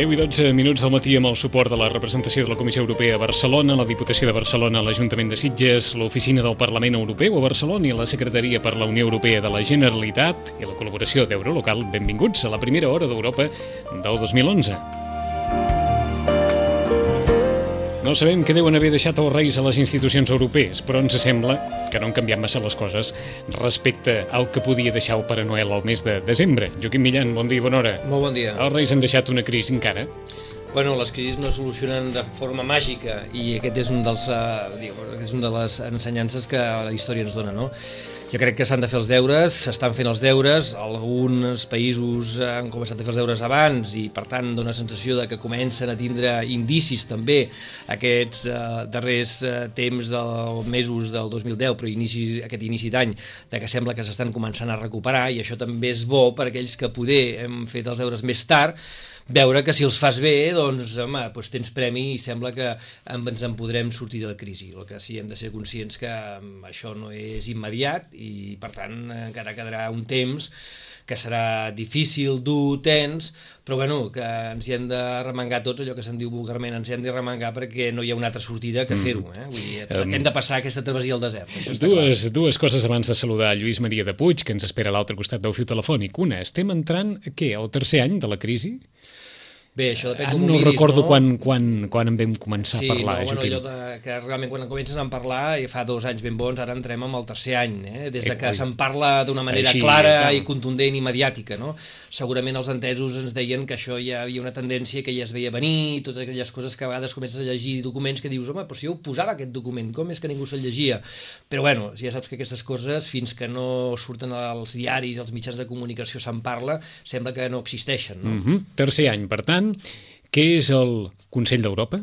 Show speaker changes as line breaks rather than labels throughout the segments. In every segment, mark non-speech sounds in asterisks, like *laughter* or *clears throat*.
Deu i 12 minuts del matí amb el suport de la representació de la Comissió Europea a Barcelona, la Diputació de Barcelona, l'Ajuntament de Sitges, l'Oficina del Parlament Europeu a Barcelona i la Secretaria per la Unió Europea de la Generalitat i la col·laboració d'Eurolocal. Benvinguts a la primera hora d'Europa del 2011. No sabem què deuen haver deixat els reis a les institucions europees, però ens sembla que no han canviat massa les coses respecte al que podia deixar el Pare Noel al mes de desembre. Joaquim Millan, bon dia i bona hora.
Molt bon dia.
Els reis han deixat una crisi encara.
Bueno, les crisis no es solucionen de forma màgica i aquest és un dels, uh, diguem, és un de les ensenyances que la història ens dona, no? Jo crec que s'han de fer els deures, s'estan fent els deures, alguns països han començat a fer els deures abans i per tant dona sensació de que comencen a tindre indicis també aquests eh, darrers eh, temps dels mesos del 2010, però inici, aquest inici d'any, de que sembla que s'estan començant a recuperar i això també és bo per aquells que poder hem fet els deures més tard, veure que si els fas bé, doncs, home, doncs tens premi i sembla que ens en podrem sortir de la crisi. El que sí hem de ser conscients que això no és immediat i, per tant, encara quedarà un temps que serà difícil, dur, tens, però bueno, que ens hi hem de remengar tots, allò que se'n diu vulgarment, ens hi hem de remengar perquè no hi ha una altra sortida que fer-ho. Eh? Vull dir, um, hem de passar aquesta travessia al desert. Això
dues, clar. dues coses abans de saludar Lluís Maria de Puig, que ens espera a l'altre costat del fiu telefònic. Una, estem entrant, què, al tercer any de la crisi?
Bé, això depèn
com
no
miris, recordo no? quan, quan, quan en vam començar
sí,
a parlar.
Sí, no, bueno,
Joaquim.
allò de, que realment quan comences a parlar, i fa dos anys ben bons, ara entrem amb el tercer any, eh? des de que se'n parla d'una manera Així, clara i contundent i mediàtica. No? Segurament els entesos ens deien que això ja havia una tendència que ja es veia venir, totes aquelles coses que a vegades comences a llegir documents que dius, home, però si jo posava aquest document, com és que ningú se'l llegia? Però bueno, ja saps que aquestes coses, fins que no surten als diaris, als mitjans de comunicació se'n parla, sembla que no existeixen. No?
Mm -hmm. Tercer any, per tant, què és el Consell d'Europa?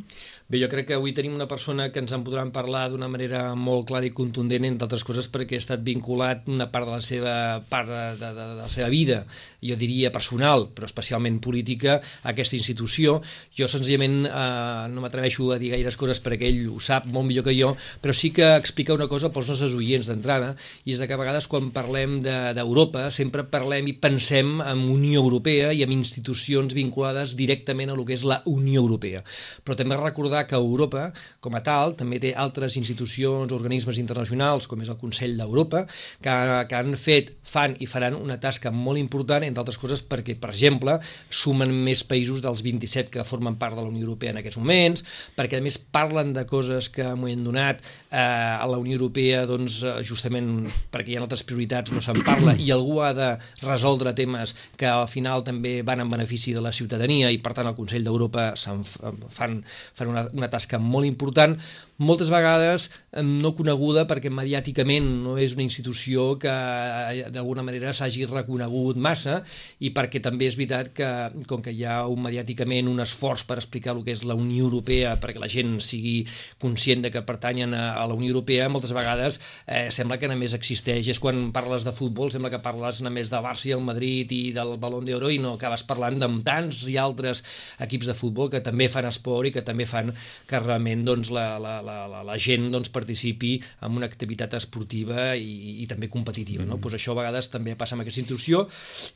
Bé, jo crec que avui tenim una persona que ens en podran parlar d'una manera molt clara i contundent, entre altres coses perquè ha estat vinculat una part de la seva part de, de, de, de la seva vida, jo diria personal, però especialment política, a aquesta institució. Jo senzillament eh, no m'atreveixo a dir gaires coses perquè ell ho sap molt millor que jo, però sí que explica una cosa pels nostres oients d'entrada, i és que a vegades quan parlem d'Europa de, sempre parlem i pensem en Unió Europea i en institucions vinculades directament a lo que és la Unió Europea. Però també recordar recordar que Europa, com a tal, també té altres institucions, organismes internacionals, com és el Consell d'Europa, que, que han fet, fan i faran una tasca molt important, entre altres coses perquè, per exemple, sumen més països dels 27 que formen part de la Unió Europea en aquests moments, perquè a més parlen de coses que m'ho han donat eh, a la Unió Europea, doncs, eh, justament perquè hi ha altres prioritats, no se'n parla, i algú ha de resoldre temes que al final també van en benefici de la ciutadania i per tant el Consell d'Europa fan, fan una, una tasca molt important, moltes vegades no coneguda perquè mediàticament no és una institució que eh, d'alguna manera s'hagi reconegut massa i perquè també és veritat que com que hi ha un mediàticament un esforç per explicar el que és la Unió Europea perquè la gent sigui conscient de que pertanyen a, la Unió Europea, moltes vegades eh, sembla que només existeix, és quan parles de futbol, sembla que parles només de Barça i el Madrid i del Balón d'Oro i no acabes parlant de tants i altres equips de futbol que també fan esport i que també fan que realment doncs, la, la, la, la, la gent doncs, participi en una activitat esportiva i, i també competitiva. Mm. No? Pues això a vegades també passa amb aquesta institució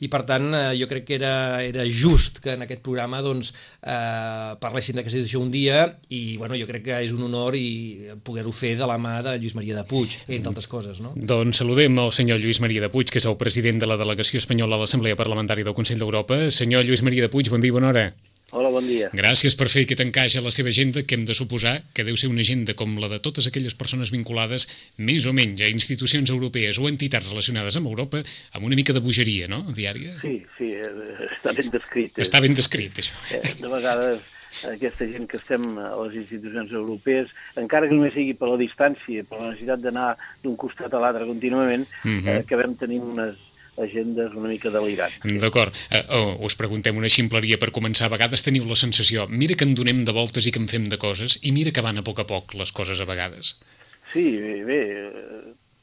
i per tant eh, jo crec que era, era just que en aquest programa doncs, eh, parléssim d'aquesta institució un dia i bueno, jo crec que és un honor i poder-ho fer de la mà de Lluís Maria de Puig, entre altres coses. No?
Doncs saludem el senyor Lluís Maria de Puig, que és el president de la delegació espanyola a l'Assemblea Parlamentària del Consell d'Europa. Senyor Lluís Maria de Puig, bon dia i bona hora.
Hola, bon dia.
Gràcies per fer aquest encaix a la seva agenda, que hem de suposar que deu ser una agenda com la de totes aquelles persones vinculades més o menys a institucions europees o entitats relacionades amb Europa, amb una mica de bogeria, no?, diària.
Sí, sí, eh, està ben descrit.
Eh? Està ben descrit, això.
Eh, de vegades aquesta gent que estem a les institucions europees, encara que només sigui per la distància, per la necessitat d'anar d'un costat a l'altre contínuament, uh -huh. eh, acabem tenint unes agendes una mica delirants.
D'acord. Uh, oh, us preguntem una ximpleria per començar. A vegades teniu la sensació, mira que en donem de voltes i que en fem de coses, i mira que van a poc a poc les coses a vegades.
Sí, bé, bé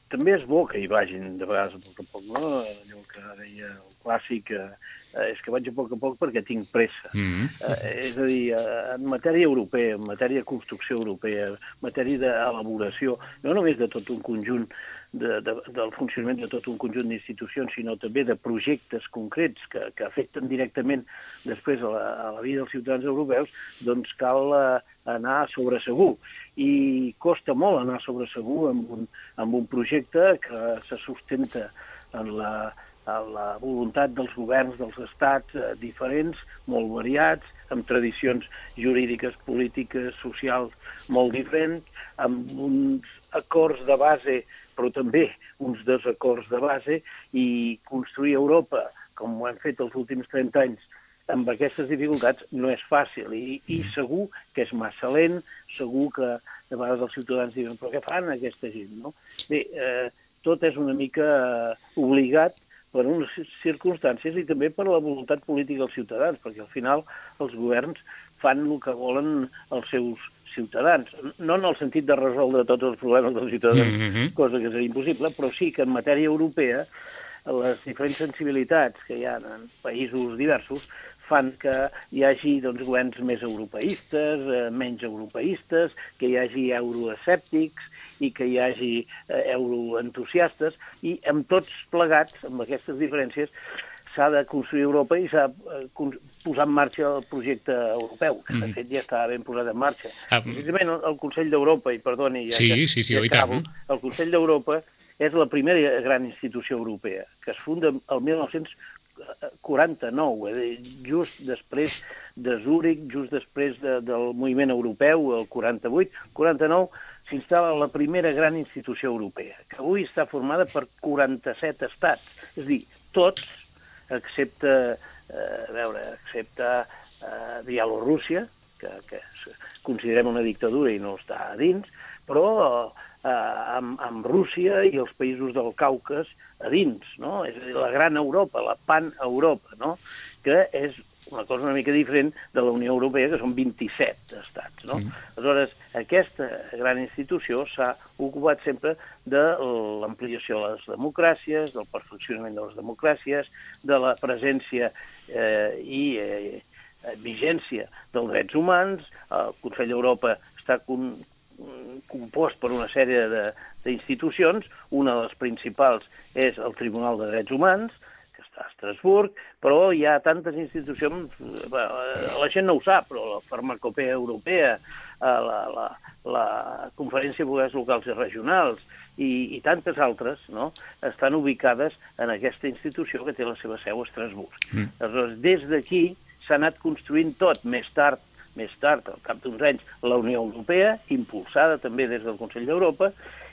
també és bo que hi vagin de vegades a poc a poc, no? Allò que deia el clàssic, eh, és que vaig a poc a poc perquè tinc pressa. Mm -hmm. eh, és a dir, eh, en matèria europea, en matèria de construcció europea, en matèria d'elaboració, no només de tot un conjunt de, de, del funcionament de tot un conjunt d'institucions, sinó també de projectes concrets que, que afecten directament després a la, a la vida dels ciutadans europeus, doncs cal eh, anar sobre segur. I costa molt anar sobre segur amb un, amb un projecte que se sustenta en la, la voluntat dels governs dels estats eh, diferents, molt variats, amb tradicions jurídiques, polítiques, socials molt diferents, amb uns acords de base, però també uns desacords de base, i construir Europa, com ho hem fet els últims 30 anys, amb aquestes dificultats no és fàcil i, i mm. segur que és massa lent, segur que de vegades els ciutadans diuen però què fan aquesta gent, no? Bé, eh, tot és una mica eh, obligat per unes circumstàncies i també per la voluntat política dels ciutadans, perquè al final els governs fan el que volen els seus ciutadans. No en el sentit de resoldre tots els problemes dels ciutadans, mm -hmm. cosa que seria impossible, però sí que en matèria europea les diferents sensibilitats que hi ha en països diversos fan que hi hagi doncs, governs més europeistes, eh, menys europeistes, que hi hagi euroescèptics, i que hi hagi eh, euroentusiastes, i amb tots plegats, amb aquestes diferències, s'ha de construir Europa i s'ha eh, posar en marxa el projecte europeu, que mm. de fet ja està ben posat en marxa. Ah, Precisament el, el Consell d'Europa, i perdoni, ja
sí, que, sí, sí, ja acabo,
el Consell d'Europa és la primera gran institució europea, que es funda el 1949, eh, just després de Zúrich, just després de, del moviment europeu, el 48, 49, s'instal·la la primera gran institució europea, que avui està formada per 47 estats, és a dir, tots, excepte, eh, a veure, excepte eh, Bielorússia, que, que considerem una dictadura i no està a dins, però eh, amb, amb Rússia i els països del Caucas a dins, no? És a dir, la gran Europa, la pan-Europa, no? Que és una cosa una mica diferent de la Unió Europea, que són 27 estats. No? Mm. Aleshores, aquesta gran institució s'ha ocupat sempre de l'ampliació de les democràcies, del perfeccionament de les democràcies, de la presència eh, i eh, vigència dels drets humans. El Consell d'Europa està con, compost per una sèrie d'institucions, una de les principals és el Tribunal de Drets Humans, a Estrasburg, però hi ha tantes institucions, la gent no ho sap, però la farmacopea europea, eh, la, la, la Conferència de Poders Locals i Regionals i, i tantes altres no? estan ubicades en aquesta institució que té la seva seu a Estrasburg. Mm. Aleshores, des d'aquí s'ha anat construint tot. Més tard, més tard, al cap d'uns anys, la Unió Europea, impulsada també des del Consell d'Europa,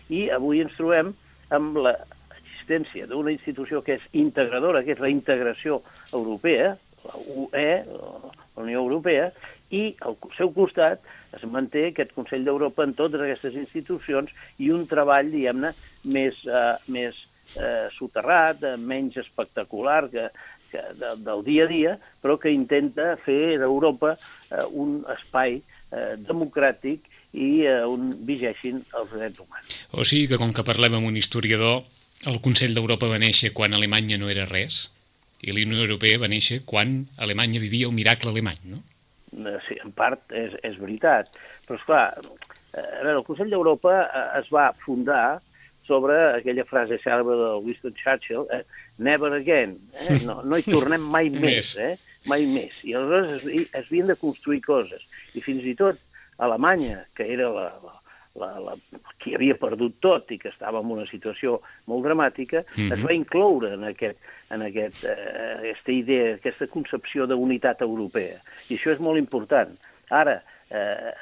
i avui ens trobem amb la l'existència d'una institució que és integradora, que és la integració europea, la UE, la Unió Europea, i al seu costat es manté aquest Consell d'Europa en totes aquestes institucions i un treball, diguem-ne, més, uh, més uh, soterrat, uh, menys espectacular que, que de, del dia a dia, però que intenta fer d'Europa uh, un espai uh, democràtic i uh, on vigeixin els drets humans.
O sigui que com que parlem amb un historiador, el Consell d'Europa va néixer quan Alemanya no era res i la Unió Europea va néixer quan Alemanya vivia el miracle alemany, no?
Eh, sí, en part és, és veritat. Però, esclar, eh, a veure, el Consell d'Europa eh, es va fundar sobre aquella frase cèlebre de Winston Churchill, eh, never again, eh? no, no hi tornem mai *laughs* més, eh? mai més. I aleshores es, es havien de construir coses. I fins i tot Alemanya, que era la, la, la, la, qui havia perdut tot i que estava en una situació molt dramàtica, mm -hmm. es va incloure en, aquest, en aquest, eh, aquesta idea, aquesta concepció d'unitat europea. I això és molt important. Ara, eh,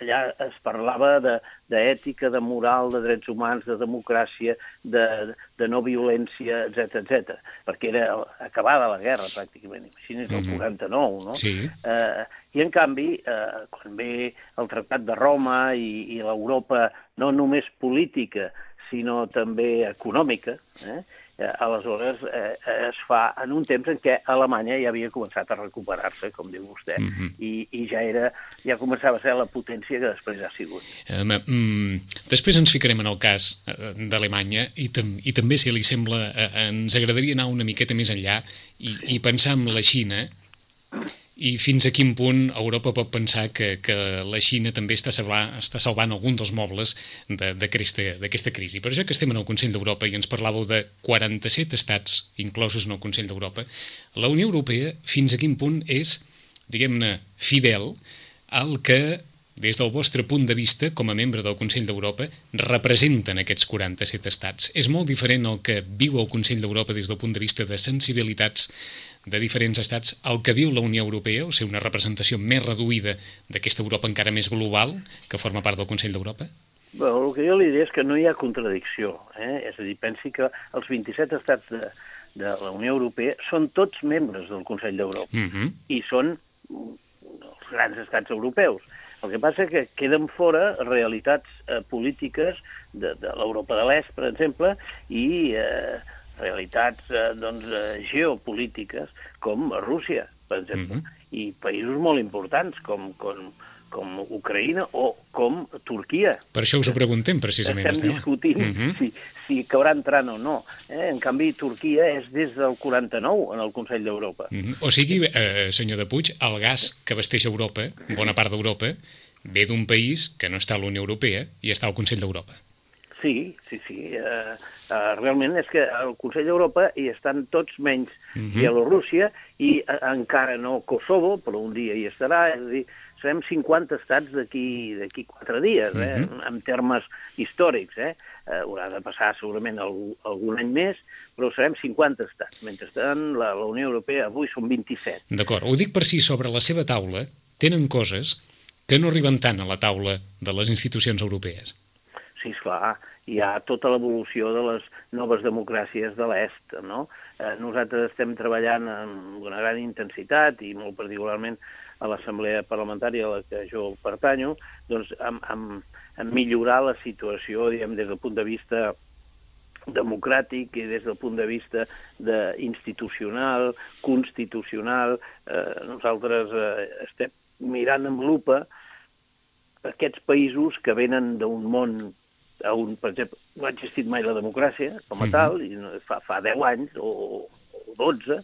allà es parlava d'ètica, de, de moral, de drets humans, de democràcia, de, de no violència, etc etc. perquè era acabada la guerra, pràcticament. Imagina't, el mm -hmm. 49, no?
Sí.
Eh, i, en canvi, eh, quan ve el Tractat de Roma i, i l'Europa no només política, sinó també econòmica, eh? eh, aleshores eh, es fa en un temps en què Alemanya ja havia començat a recuperar-se, com diu vostè, mm -hmm. i, i ja era ja començava a ser la potència que després ha sigut.
Eh, mm, després ens ficarem en el cas eh, d'Alemanya i, tam i també, si li sembla, eh, ens agradaria anar una miqueta més enllà i, i pensar en la Xina, i fins a quin punt Europa pot pensar que, que la Xina també està salvant, està salvant algun dels mobles d'aquesta crisi. Per això que estem en el Consell d'Europa i ens parlàveu de 47 estats inclosos en el Consell d'Europa, la Unió Europea fins a quin punt és, diguem-ne, fidel al que des del vostre punt de vista, com a membre del Consell d'Europa, representen aquests 47 estats. És molt diferent el que viu el Consell d'Europa des del punt de vista de sensibilitats de diferents estats el que viu la Unió Europea, o sigui, una representació més reduïda d'aquesta Europa encara més global, que forma part del Consell d'Europa?
Bé, el que jo li diré és que no hi ha contradicció. Eh? És a dir, pensi que els 27 estats de, de la Unió Europea són tots membres del Consell d'Europa
uh -huh.
i són els grans estats europeus. El que passa és que queden fora realitats eh, polítiques de, de l'Europa de l'Est, per exemple, i eh, realitats eh, doncs, eh, geopolítiques com Rússia, per exemple, uh -huh. i països molt importants com, com, com Ucraïna o com Turquia.
Per això us ho preguntem, precisament.
Estem Estela. discutint uh -huh. si, si caurà entrant o no. Eh? En canvi, Turquia és des del 49 en el Consell d'Europa.
Uh -huh. O sigui, eh, senyor de Puig, el gas que vesteix Europa, bona part d'Europa, ve d'un país que no està a la Unió Europea i està al Consell d'Europa.
Sí, sí, sí. Uh, uh, realment és que al Consell d'Europa hi estan tots menys uh -huh. Bielorússia i uh, encara no Kosovo, però un dia hi estarà, és a dir, serem 50 estats d'aquí quatre dies, eh, uh -huh. en termes històrics. Eh? Uh, haurà de passar segurament algun, algun any més, però serem 50 estats. Mentrestant, la, la Unió Europea avui són 27.
D'acord, ho dic per si sobre la seva taula tenen coses que no arriben tant a la taula de les institucions europees.
Sí, esclar hi ha tota l'evolució de les noves democràcies de l'est. No? Eh, nosaltres estem treballant amb una gran intensitat i molt particularment a l'Assemblea Parlamentària a la que jo pertanyo, doncs amb, amb, amb millorar la situació diguem, des del punt de vista democràtic i des del punt de vista de institucional, constitucional. Eh, nosaltres eh, estem mirant amb lupa aquests països que venen d'un món on, per exemple, no ha existit mai la democràcia com a -hmm. tal, i fa, fa 10 anys o, o 12,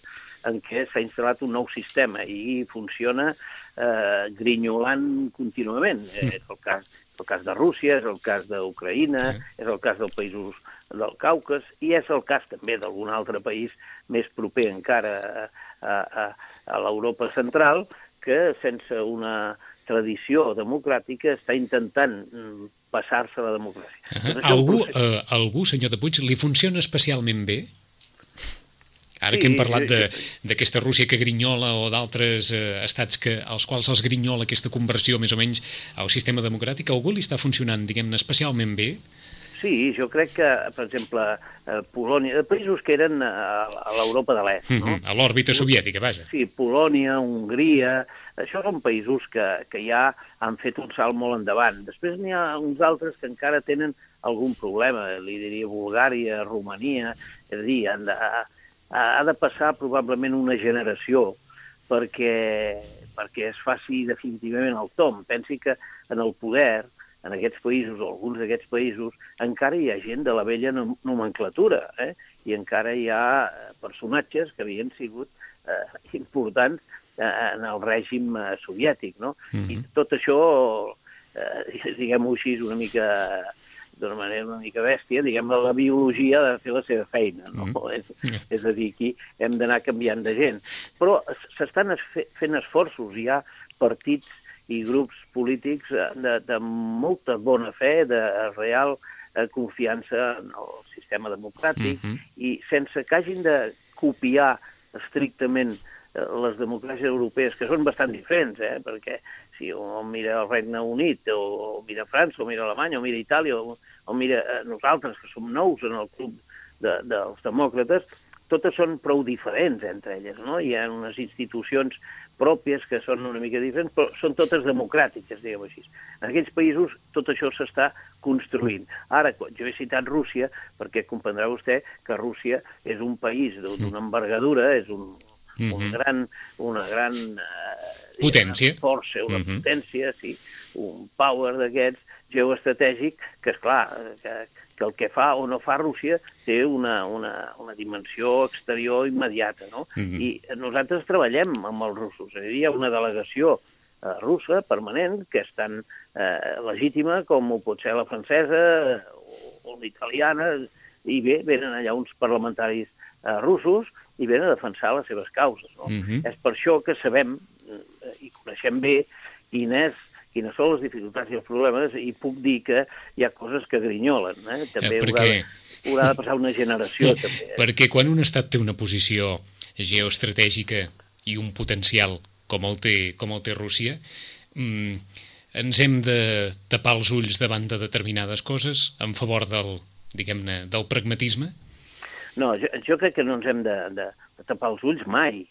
en què s'ha instal·lat un nou sistema i funciona eh, grinyolant contínuament. Sí. És el cas, el cas de Rússia, és el cas d'Ucraïna, sí. és el cas dels països del Caucas i és el cas també d'algun altre país més proper encara a, a, a l'Europa central que sense una tradició democràtica està intentant mm, passar-se la democràcia. Uh
-huh. algú, uh, algú, senyor de Puig, li funciona especialment bé? Ara sí, que hem parlat d'aquesta Rússia que grinyola o d'altres eh, estats que, als quals els grinyola aquesta conversió més o menys al sistema democràtic, algú li està funcionant, diguem-ne, especialment bé?
Sí, jo crec que, per exemple, eh, Polònia, països que eren a, l'Europa de l'Est, no? Uh -huh,
a l'òrbita soviètica, vaja.
Sí, Polònia, Hongria, això són països que, que ja han fet un salt molt endavant. Després n'hi ha uns altres que encara tenen algun problema, li diria Bulgària, Romania, és a dir, han de, ha, de passar probablement una generació perquè, perquè es faci definitivament el tom. Pensi que en el poder, en aquests països, o alguns d'aquests països, encara hi ha gent de la vella nomenclatura, eh? i encara hi ha personatges que havien sigut eh, importants en el règim eh, soviètic, no? Mm -hmm. I tot això, eh, *laughs* diguem-ho així, una mica d'una manera una mica bèstia, diguem la biologia ha de fer la seva feina, no? Mm. -hmm. *laughs* És, és a dir, aquí hem d'anar canviant de gent. Però s'estan fent esforços, hi ha partits i grups polítics de, de molta bona fe, de real confiança en el sistema democràtic, mm -hmm. i sense que hagin de copiar estrictament Eh, les democràcies europees, que són bastant diferents, eh? perquè si o mira el Regne Unit, o, o mira França, o mira Alemanya, o mira Itàlia, o, o mira eh, nosaltres, que som nous en el club de, dels demòcrates, totes són prou diferents entre elles, no? Hi ha unes institucions pròpies que són una mica diferents, però són totes democràtiques, diguem així. En aquells països tot això s'està construint. Ara, jo he citat Rússia, perquè comprendrà vostè que Rússia és un país d'una envergadura, és un, mm -hmm. un gran, una gran
eh, potència.
força, una mm -hmm. potència, sí, un power d'aquests geoestratègic, que és clar, que, que el que fa o no fa Rússia té una, una, una dimensió exterior immediata, no? Mm -hmm. I nosaltres treballem amb els russos. Hi ha una delegació eh, russa permanent que és tan eh, legítima com ho pot ser la francesa o, o l'italiana, i bé, venen allà uns parlamentaris eh, russos i venen a defensar les seves causes. No? Mm -hmm. És per això que sabem eh, i coneixem bé quin és quines són les dificultats i els problemes, i puc dir que hi ha coses que grinyolen. Eh? També eh, perquè... haurà, de, haurà de passar una generació, *laughs* també.
Eh? Perquè quan un estat té una posició geoestratègica i un potencial com el té, com el té Rússia, mm, ens hem de tapar els ulls davant de determinades coses en favor del, diguem-ne, del pragmatisme?
No, jo, jo crec que no ens hem de, de, de tapar els ulls mai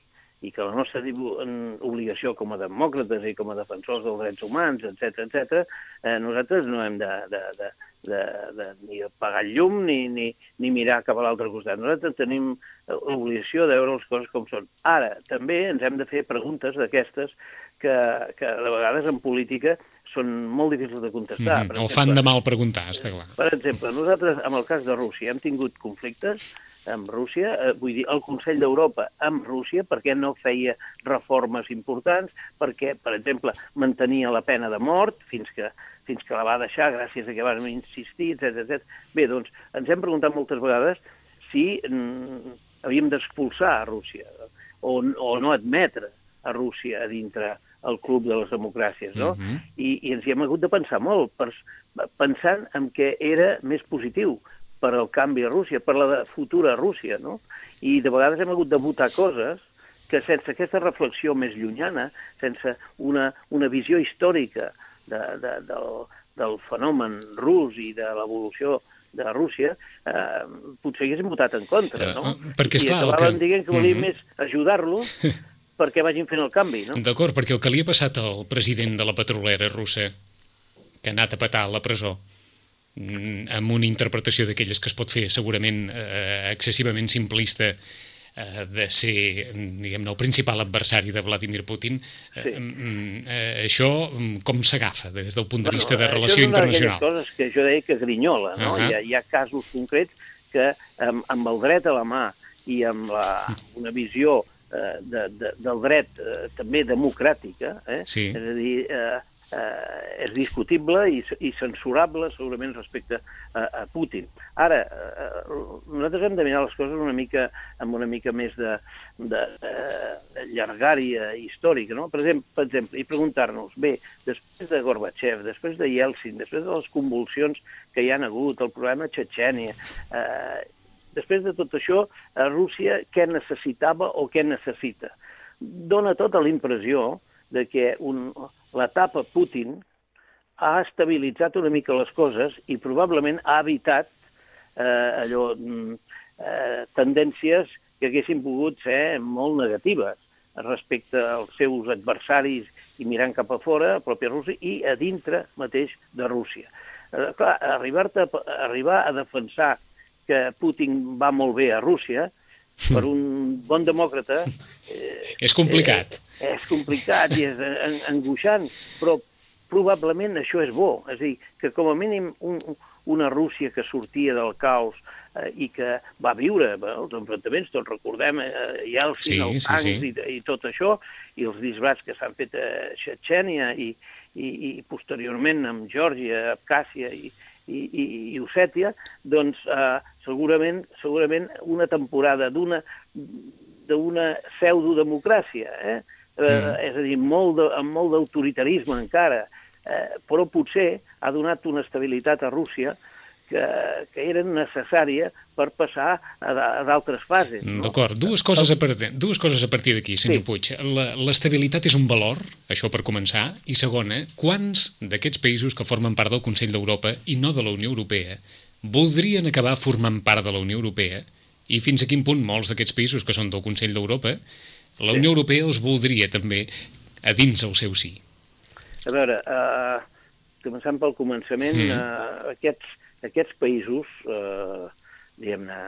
i que la nostra obligació com a demòcrates i com a defensors dels drets humans, etc etc, eh, nosaltres no hem de, de, de, de, de ni apagar el llum ni, ni, ni mirar cap a l'altre costat. Nosaltres tenim l'obligació de veure les coses com són. Ara, també ens hem de fer preguntes d'aquestes que, que de vegades en política són molt difícils de contestar.
Mm -hmm. O fan de mal preguntar, està clar.
Per exemple, nosaltres, amb el cas de Rússia, hem tingut conflictes amb Rússia, eh, vull dir, el Consell d'Europa amb Rússia, perquè no feia reformes importants, perquè, per exemple, mantenia la pena de mort fins que, fins que la va deixar gràcies a que vam insistir, etc etc. Bé, doncs, ens hem preguntat moltes vegades si mm, havíem d'expulsar a Rússia o, o no admetre a Rússia a dintre el club de les democràcies, no? Uh mhm. -huh. I, I ens hi hem hagut de pensar molt, per, pensant en què era més positiu, per al canvi a Rússia, per la futura Rússia, no? I de vegades hem hagut de votar coses que sense aquesta reflexió més llunyana, sense una, una visió històrica de, de, del, del fenomen rus i de l'evolució de Rússia, eh, potser haguéssim votat en contra, no?
Uh, perquè,
I acabaven que... dient que volíem mm -hmm. més ajudar-lo perquè vagin fent el canvi, no?
D'acord, perquè el que li ha passat al president de la petrolera russa, que ha anat a petar a la presó, amb una interpretació d'aquelles que es pot fer segurament eh, excessivament simplista eh, de ser, diguem-ne, el principal adversari de Vladimir Putin, eh, sí. eh, eh, això mm, com s'agafa des del punt de vista bueno, de relació internacional?
Això és una coses que jo deia que grinyola, no? Uh -huh. hi, ha, hi ha casos concrets que amb, amb el dret a la mà i amb la, una visió eh, de, de, del dret eh, també democràtica, eh?
sí.
és a dir, eh, eh, és discutible i, i censurable segurament respecte a, a Putin. Ara, eh, nosaltres hem de mirar les coses una mica amb una mica més de, de, de eh, llargària històrica, no? Per exemple, per exemple i preguntar-nos, bé, després de Gorbachev, després de Yeltsin, després de les convulsions que hi han hagut, el problema Txetxènia, eh, després de tot això, a Rússia què necessitava o què necessita? Dóna tota la impressió de que un, l'etapa Putin ha estabilitzat una mica les coses i probablement ha evitat eh, allò, mm, eh, tendències que haguessin pogut ser molt negatives respecte als seus adversaris i mirant cap a fora, a pròpia Rússia, i a dintre mateix de Rússia. Eh, clar, arribar, a, arribar a defensar que Putin va molt bé a Rússia, per *laughs* un bon demòcrata...
Eh, és complicat.
Eh, és complicat i és angoixant, però probablement això és bo. És a dir, que com a mínim un, una Rússia que sortia del caos eh, i que va viure bé, els enfrontaments, tots recordem, eh, hi ha els sí, sí, sí. I, i tot això, i els disbrats que s'han fet a Xetxènia i, i, i posteriorment amb Geòrgia, Abcàsia i, i, i, i Ossètia, doncs eh, segurament, segurament una temporada d'una d'una pseudodemocràcia, eh? Eh, és a dir, molt de, amb molt d'autoritarisme encara, eh, però potser ha donat una estabilitat a Rússia que, que era necessària per passar a, a d'altres fases. No?
D'acord, dues, coses a partir, dues coses a partir d'aquí, senyor sí. Puig. L'estabilitat és un valor, això per començar, i segona, quants d'aquests països que formen part del Consell d'Europa i no de la Unió Europea voldrien acabar formant part de la Unió Europea i fins a quin punt molts d'aquests països que són del Consell d'Europa, la Unió sí. Europea els voldria també a dins el seu sí.
A veure, uh, començant pel començament, mm. uh, aquests, aquests països, uh, diguem-ne,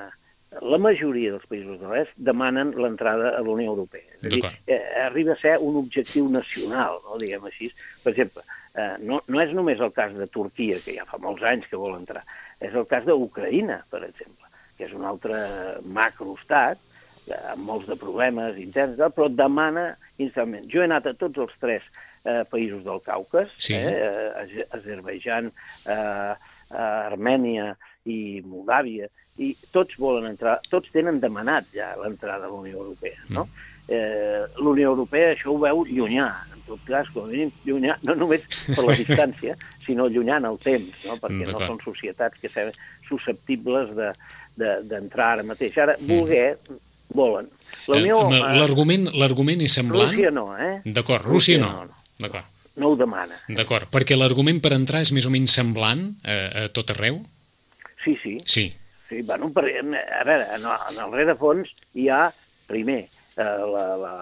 la majoria dels països de l'est demanen l'entrada a la Unió Europea. És a dir, eh, arriba a ser un objectiu nacional, no? diguem així. Per exemple, eh, no, no és només el cas de Turquia, que ja fa molts anys que vol entrar, és el cas d'Ucraïna, per exemple, que és un altre macroestat, eh, amb molts de problemes interns, però demana instalment. Jo he anat a tots els tres eh, països del Caucas, sí. eh, Azerbaijan, eh, Armènia i Moldàvia, i tots volen entrar, tots tenen demanat ja l'entrada a la Unió Europea, no? Mm. Eh, la Unió Europea això ho veu llunyà, en tot cas, com a mínim llunyà, no només per la *laughs* distància, sinó llunyà en el temps, no? perquè no són societats que són susceptibles d'entrar de, de, ara mateix. Ara, mm. voler, volen.
L'argument l'argument és semblant?
Rússia no, eh?
D'acord, Rússia, Rússia no. no. D'acord.
No ho demana.
D'acord, perquè l'argument per entrar és més o menys semblant a, a tot arreu?
Sí, sí.
Sí.
Sí, bueno, per, a veure, en, en el rerefons hi ha, primer, eh, la, la,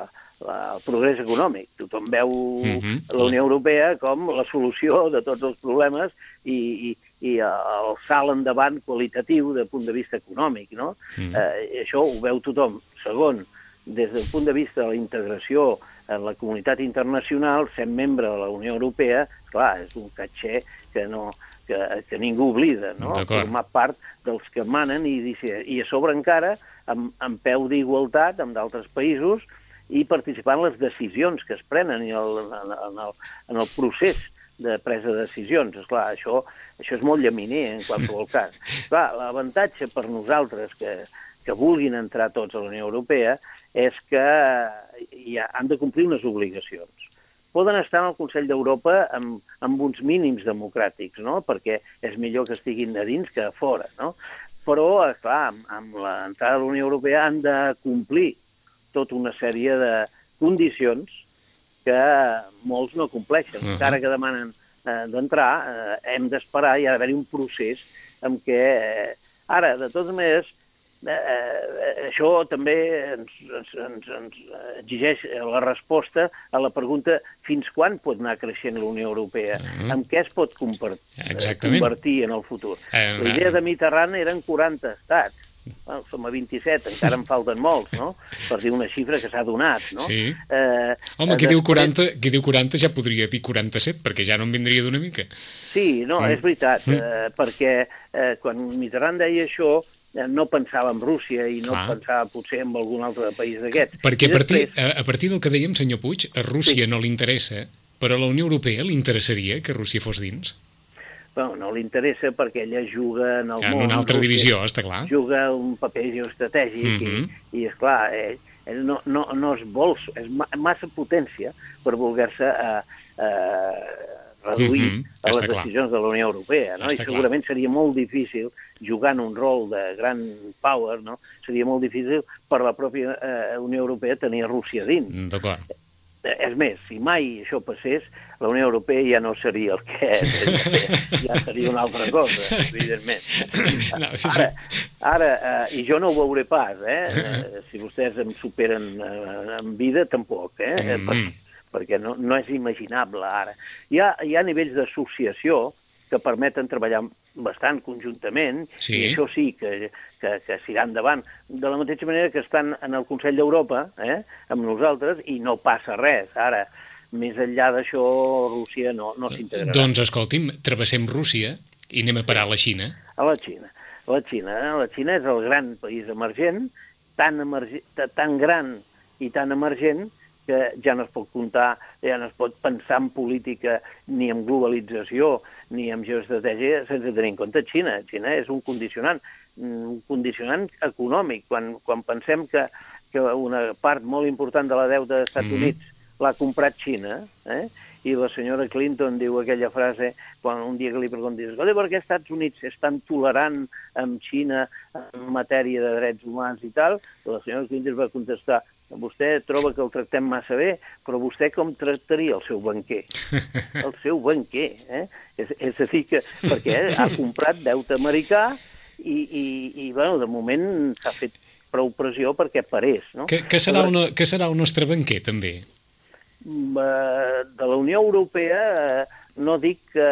la, el progrés econòmic. Tothom veu uh mhm. -huh. la Unió Europea com la solució de tots els problemes i, i, i el salt endavant qualitatiu de punt de vista econòmic, no? -huh. eh, això ho veu tothom. Segon, des del punt de vista de la integració en la comunitat internacional, sent membre de la Unió Europea, clar, és un catxer que no, que, que ningú oblida, no? formar part dels que manen i, i a sobre encara amb, amb peu d'igualtat amb d'altres països i participar en les decisions que es prenen i el, en, en, el, en el procés de presa de decisions. Esclar, això, això és molt llaminer en qualsevol cas. Clar, l'avantatge per nosaltres que, que vulguin entrar tots a la Unió Europea és que ja han de complir unes obligacions poden estar en el Consell d'Europa amb, amb uns mínims democràtics, no? perquè és millor que estiguin a dins que a fora. No? Però, clar, amb, amb l'entrada a la Unió Europea han de complir tota una sèrie de condicions que molts no compleixen. Uh -huh. Encara que demanen eh, d'entrar, eh, hem d'esperar, i ha d'haver-hi un procés en què... Eh, ara, de totes maneres, Eh, eh, això també ens, ens, ens, ens exigeix la resposta a la pregunta fins quan pot anar creixent la Unió Europea, mm -hmm. amb què es pot convertir, convertir en el futur. Eh, la idea de Mitterrand eren 40 estats, bueno, som a 27, encara en falten molts, no? Per dir una xifra que s'ha donat, no?
Sí. Eh, Home, qui, després... diu 40, qui diu 40 ja podria dir 47, perquè ja no en vindria d'una mica.
Sí, no, mm. és veritat, mm. eh, perquè eh, quan Mitterrand deia això, Eh, no pensava en Rússia i no Clar. pensava potser en algun altre país d'aquests.
Perquè a partir, a, a partir del que dèiem, senyor Puig, a Rússia sí. no li interessa, però a la Unió Europea li interessaria que Rússia fos dins?
Bueno, no li interessa perquè ella juga en el
en
món.
En una altra divisió, està clar.
Juga un paper geoestratègic mm -hmm. i, mhm. i, és clar, ell, ell no, no, no es vol... És massa potència per voler-se a, a reduir mm -hmm. a les decisions de la Unió Europea, no? Està I segurament clar. seria molt difícil, jugant un rol de gran power, no? Seria molt difícil per la pròpia eh, Unió Europea tenir Rússia dins.
D'acord.
Eh, és més, si mai això passés, la Unió Europea ja no seria el que és, ja seria una altra cosa, *laughs* evidentment. No, sí, sí. Ara, ara eh, i jo no ho veuré pas, eh? eh si vostès em superen eh, en vida, tampoc, eh? Mm -hmm perquè no, no és imaginable ara. Hi ha, hi ha nivells d'associació que permeten treballar bastant conjuntament, sí. i això sí que, que, que s'irà endavant, de la mateixa manera que estan en el Consell d'Europa, eh, amb nosaltres, i no passa res. Ara, més enllà d'això, Rússia no, no s'integrarà.
Doncs escolti'm, travessem Rússia i anem a parar a la Xina.
A la Xina. La Xina, eh? la Xina és el gran país emergent, tan, emergent, tan gran i tan emergent que ja no es pot comptar, ja no es pot pensar en política ni en globalització ni en geoestratègia sense tenir en compte Xina. Xina és un condicionant, un condicionant econòmic. Quan, quan pensem que, que una part molt important de la deuta dels Estats mm -hmm. Units l'ha comprat Xina, eh? i la senyora Clinton diu aquella frase quan un dia que li preguntis escolta, per què els Estats Units és tan tolerant amb Xina en matèria de drets humans i tal? La senyora Clinton va contestar Vostè troba que el tractem massa bé, però vostè com tractaria el seu banquer? *laughs* El seu banquer, eh? És, és a dir, que perquè ha comprat deute americà i, i, i bueno, de moment s'ha fet prou pressió perquè parés. No?
Que, que, serà una, que serà el nostre banquer, també?
Eh, de la Unió Europea eh, no dic que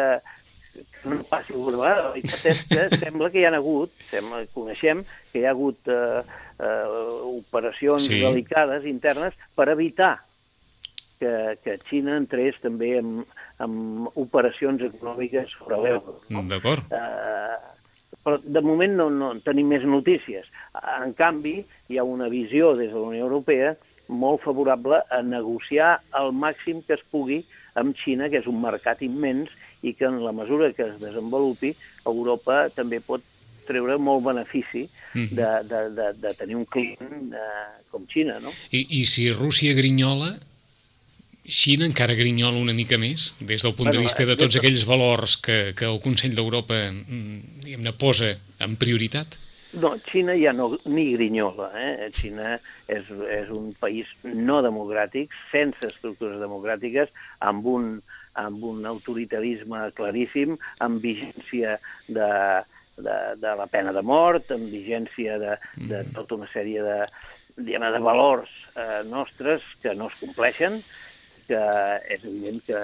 no passi alguna vegada. La veritat és que *laughs* sembla que hi ha hagut, sembla, coneixem que hi ha hagut eh, eh, operacions sí. delicades internes per evitar que, que Xina entrés també en, en operacions econòmiques sobre l'euro.
No? D'acord.
Eh, però de moment no, no tenim més notícies. En canvi, hi ha una visió des de la Unió Europea molt favorable a negociar el màxim que es pugui amb Xina, que és un mercat immens i que en la mesura que es desenvolupi, Europa també pot treure molt benefici mhm. de, de, de, de tenir un client eh, com Xina, no?
I, I si Rússia grinyola, Xina encara grinyola una mica més, des del punt bueno, de vista de tots aquells valors que, que el Consell d'Europa mm, posa en prioritat?
No, Xina ja no, ni grinyola. Eh? Xina és, és un país no democràtic, sense estructures democràtiques, amb un, amb un autoritarisme claríssim, amb vigència de, de, de la pena de mort, amb vigència de, de mm. tota una sèrie de, diguem, de valors eh, nostres que no es compleixen, que és evident que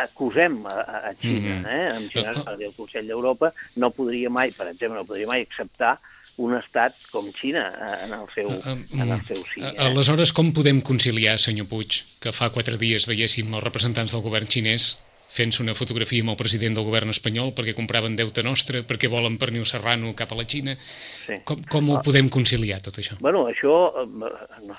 acusem a, a Xina, mm -hmm. eh? en general, el Consell d'Europa no podria mai, per exemple, no podria mai acceptar un estat com Xina eh, en el seu, en el seu sí.
Eh? Aleshores, com podem conciliar, senyor Puig, que fa quatre dies veiéssim els representants del govern xinès fent-se una fotografia amb el president del govern espanyol perquè compraven deute nostre, perquè volen pernil serrano cap a la Xina. Sí. Com, com ho ah. podem conciliar, tot això?
Bueno, això, eh,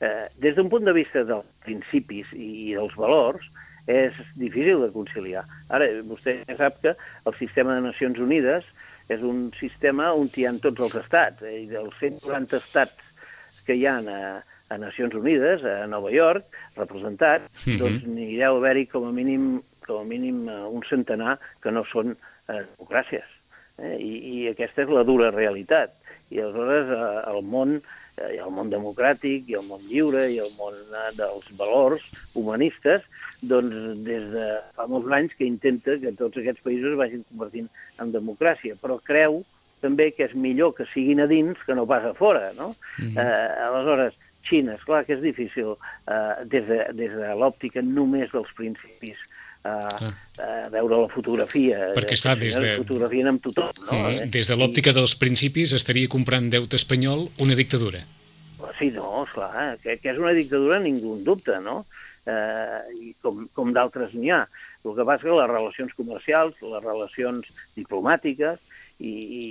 eh, des d'un punt de vista dels principis i dels valors, és difícil de conciliar. Ara, vostè sap que el sistema de Nacions Unides és un sistema on hi ha tots els estats, eh, i dels 190 estats que hi ha a, a Nacions Unides, a Nova York, representats, mm -hmm. doncs n'hi deu haver-hi com a mínim com a mínim eh, un centenar que no són eh, democràcies. Eh? I, I aquesta és la dura realitat. I aleshores eh, el món eh, el món democràtic, i el món lliure, i el món eh, dels valors humanistes, doncs des de fa molts anys que intenta que tots aquests països vagin convertint en democràcia, però creu també que és millor que siguin a dins que no pas a fora, no? Mm -hmm. eh, aleshores, Xina, és clar que és difícil eh, des de, des de l'òptica només dels principis eh, ah. eh, veure la fotografia.
Perquè està des de...
Fotografien amb tothom, no?
Mm, des de l'òptica dels principis estaria comprant deute espanyol una dictadura.
Sí, no, esclar, que, que és una dictadura ningú en dubte, no? eh, i com, com d'altres n'hi ha. El que passa que les relacions comercials, les relacions diplomàtiques i, i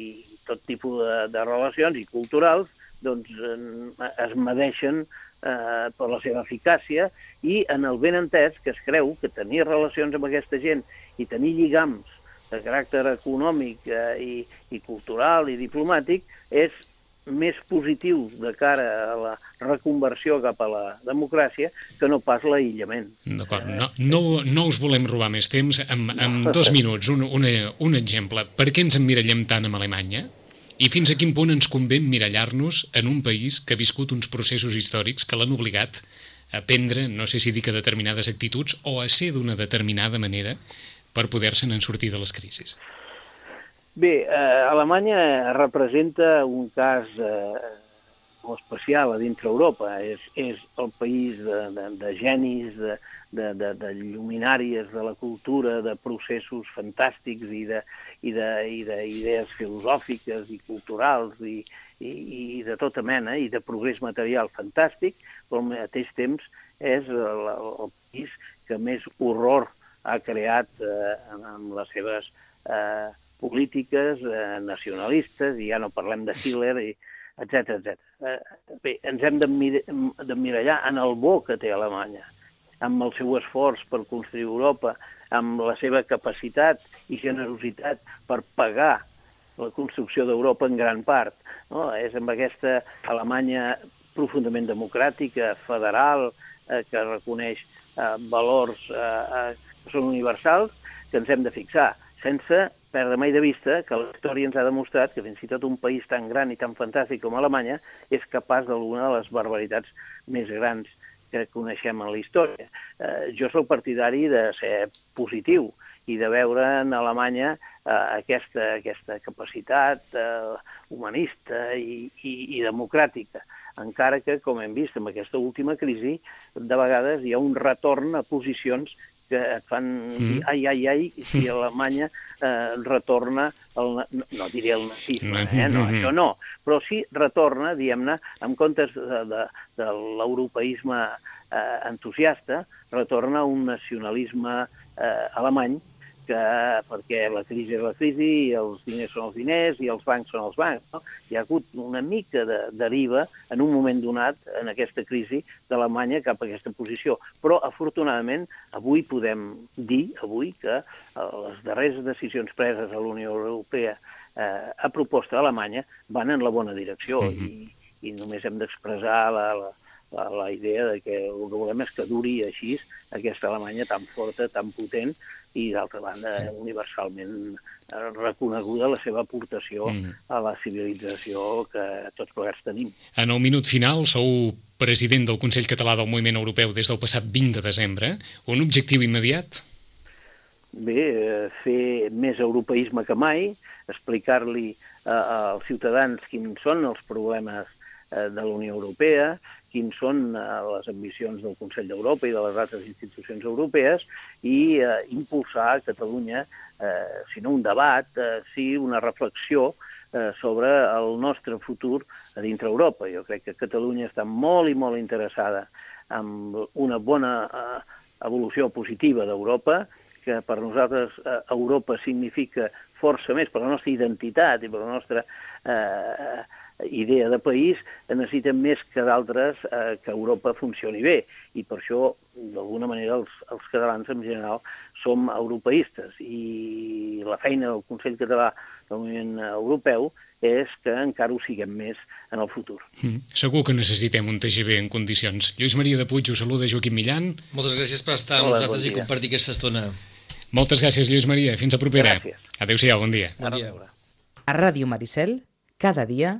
tot tipus de, de relacions i culturals doncs, eh, es medeixen eh, per la seva eficàcia i en el ben entès que es creu que tenir relacions amb aquesta gent i tenir lligams de caràcter econòmic eh, i, i cultural i diplomàtic és més positiu de cara a la reconversió cap a la democràcia que no pas l'aïllament.
D'acord, no, no, no us volem robar més temps. En, en *laughs* dos minuts, un, un, un exemple. Per què ens emmirallem tant amb Alemanya? I fins a quin punt ens convé emmirallar-nos en un país que ha viscut uns processos històrics que l'han obligat a prendre, no sé si dir que determinades actituds, o a ser d'una determinada manera per poder-se'n sortir de les crisis?
Bé, eh, Alemanya representa un cas eh, molt especial a dintre Europa. És, és el país de, de, de genis, de, de, de, de lluminàries de la cultura, de processos fantàstics i de, i de, idees filosòfiques i culturals i, i, i de tota mena, i de progrés material fantàstic, però al mateix temps és el, el país que més horror ha creat eh, amb les seves eh, polítiques eh, nacionalistes, i ja no parlem de Hitler, etc etc. Eh, bé, ens hem d'emmirallar en el bo que té Alemanya, amb el seu esforç per construir Europa, amb la seva capacitat i generositat per pagar la construcció d'Europa en gran part. No? És amb aquesta Alemanya profundament democràtica, federal, eh, que reconeix eh, valors eh, eh, que són universals, que ens hem de fixar, sense perdre mai de vista que la història ens ha demostrat que fins i tot un país tan gran i tan fantàstic com Alemanya és capaç d'alguna de les barbaritats més grans que coneixem en la història. Eh, jo sóc partidari de ser positiu i de veure en Alemanya eh, aquesta, aquesta capacitat eh, humanista i, i, i democràtica encara que, com hem vist amb aquesta última crisi, de vegades hi ha un retorn a posicions que et fan dir, ai, ai, ai, si Alemanya eh, retorna, el, no, no diré el nazisme, eh? no, això no, però sí retorna, diguem-ne, en comptes de, de, de l'europeisme eh, entusiasta, retorna un nacionalisme eh, alemany que, perquè la crisi és la crisi, i els diners són els diners i els bancs són els bancs. No? Hi ha hagut una mica de deriva en un moment donat en aquesta crisi d'Alemanya cap a aquesta posició. Però, afortunadament, avui podem dir avui que eh, les darreres decisions preses a la Unió Europea eh, a proposta d'Alemanya van en la bona direcció mm -hmm. i, i només hem d'expressar la, la, la, la idea de que el que volem és que duri així aquesta Alemanya tan forta, tan potent, i d'altra banda universalment eh, reconeguda la seva aportació mm. a la civilització que tots plegats tenim.
En el minut final sou president del Consell Català del Moviment Europeu des del passat 20 de desembre. Un objectiu immediat?
Bé, eh, fer més europeisme que mai, explicar-li eh, als ciutadans quins són els problemes de la Unió Europea, quins són eh, les ambicions del Consell d'Europa i de les altres institucions europees i eh, impulsar a Catalunya, eh, si no un debat, eh, sí una reflexió eh, sobre el nostre futur a dintre Europa. Jo crec que Catalunya està molt i molt interessada en una bona eh, evolució positiva d'Europa, que per nosaltres eh, Europa significa força més per la nostra identitat i per la nostra eh, idea de país necessiten més que d'altres eh, que Europa funcioni bé i per això d'alguna manera els, els catalans en general som europeistes i la feina del Consell Català del Moviment Europeu és que encara ho siguem més en el futur.
Mm. Segur que necessitem un TGV en condicions. Lluís Maria de Puig, us saluda Joaquim Millan.
Moltes gràcies per estar amb nosaltres bon i compartir aquesta estona.
Moltes gràcies, Lluís Maria. Fins a propera. Adéu-siau, bon dia.
Bon dia.
A Ràdio Maricel, cada dia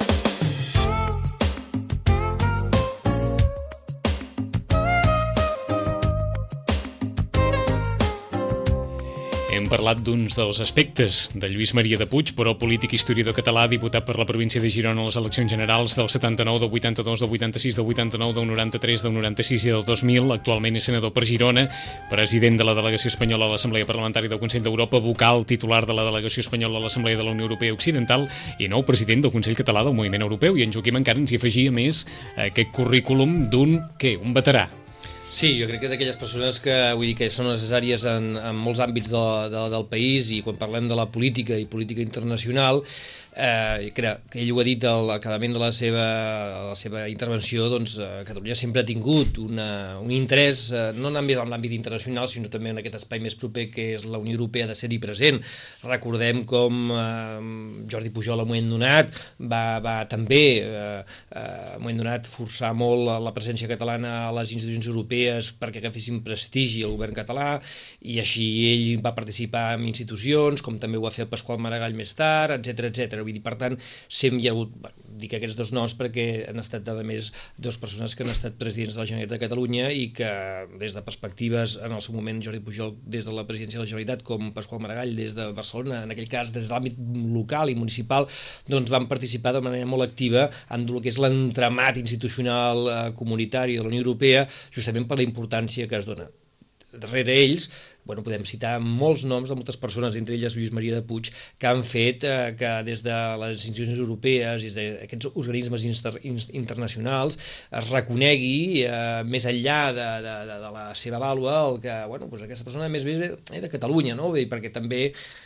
Parlat d'uns dels aspectes de Lluís Maria de Puig, però polític historiador català, diputat per la província de Girona a les eleccions generals del 79, del 82, del 86, del 89, del 93, del 96 i del 2000. Actualment és senador per Girona, president de la delegació espanyola a l'Assemblea Parlamentària del Consell d'Europa, vocal titular de la delegació espanyola a l'Assemblea de la Unió Europea Occidental i nou president del Consell Català del Moviment Europeu. I en Joaquim encara ens hi afegia més aquest currículum d'un, què, un veterà,
Sí, jo crec que d'aquelles persones que vull dir que són necessàries en, en molts àmbits de, de, del país i quan parlem de la política i política internacional eh, que, que ell ho ha dit a l'acabament de la seva, la seva intervenció, doncs eh, Catalunya sempre ha tingut una, un interès, eh, no només en l'àmbit internacional, sinó també en aquest espai més proper que és la Unió Europea de ser-hi present. Recordem com eh, Jordi Pujol a moment donat va, va també eh, eh, a moment donat forçar molt la presència catalana a les institucions europees perquè agafessin prestigi al govern català i així ell va participar en institucions, com també ho va fer Pasqual Maragall més tard, etc etc Vull dir, per tant, sempre hi ha hagut, bueno, dic aquests dos noms perquè han estat, a més, dues persones que han estat presidents de la Generalitat de Catalunya i que, des de perspectives, en el seu moment, Jordi Pujol des de la presidència de la Generalitat, com Pasqual Maragall des de Barcelona, en aquell cas des de l'àmbit local i municipal, doncs van participar de manera molt activa en el que és l'entramat institucional eh, comunitari de la Unió Europea, justament per la importància que es dona. Darrere ells bueno, podem citar molts noms de moltes persones, entre elles Lluís Maria de Puig, que han fet eh, que des de les institucions europees i d'aquests organismes inter internacionals es reconegui eh, més enllà de, de, de, de la seva vàlua el que, bueno, doncs aquesta persona més bé eh, de Catalunya, no? Dir, perquè també